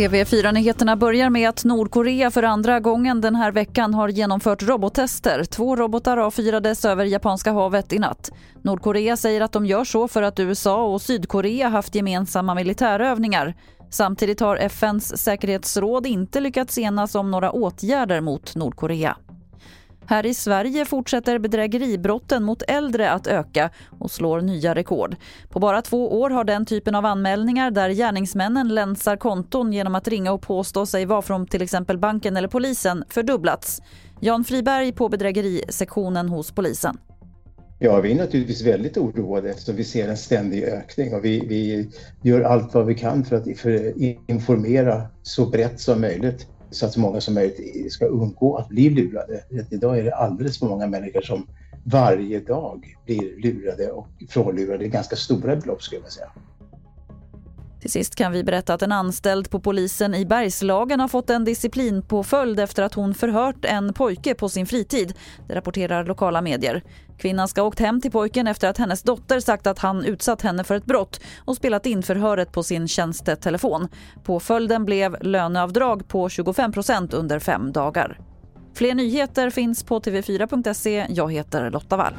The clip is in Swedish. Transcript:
TV4-nyheterna börjar med att Nordkorea för andra gången den här veckan har genomfört robottester. Två robotar avfyrades över Japanska havet i natt. Nordkorea säger att de gör så för att USA och Sydkorea haft gemensamma militärövningar. Samtidigt har FNs säkerhetsråd inte lyckats enas om några åtgärder mot Nordkorea. Här i Sverige fortsätter bedrägeribrotten mot äldre att öka och slår nya rekord. På bara två år har den typen av anmälningar där gärningsmännen länsar konton genom att ringa och påstå sig vara från till exempel banken eller polisen fördubblats. Jan Friberg på bedrägerisektionen hos polisen. Ja, vi är naturligtvis väldigt oroade eftersom vi ser en ständig ökning och vi, vi gör allt vad vi kan för att för informera så brett som möjligt så att så många som möjligt ska undgå att bli lurade. Idag är det alldeles för många människor som varje dag blir lurade och frånlurade. Ganska stora belopp skulle jag säga. Till sist kan vi berätta att en anställd på polisen i Bergslagen har fått en disciplinpåföljd efter att hon förhört en pojke på sin fritid. Det rapporterar lokala medier. Kvinnan ska ha åkt hem till pojken efter att hennes dotter sagt att han utsatt henne för ett brott och spelat in förhöret på sin tjänstetelefon. Påföljden blev löneavdrag på 25% under fem dagar. Fler nyheter finns på tv4.se. Jag heter Lotta Wall.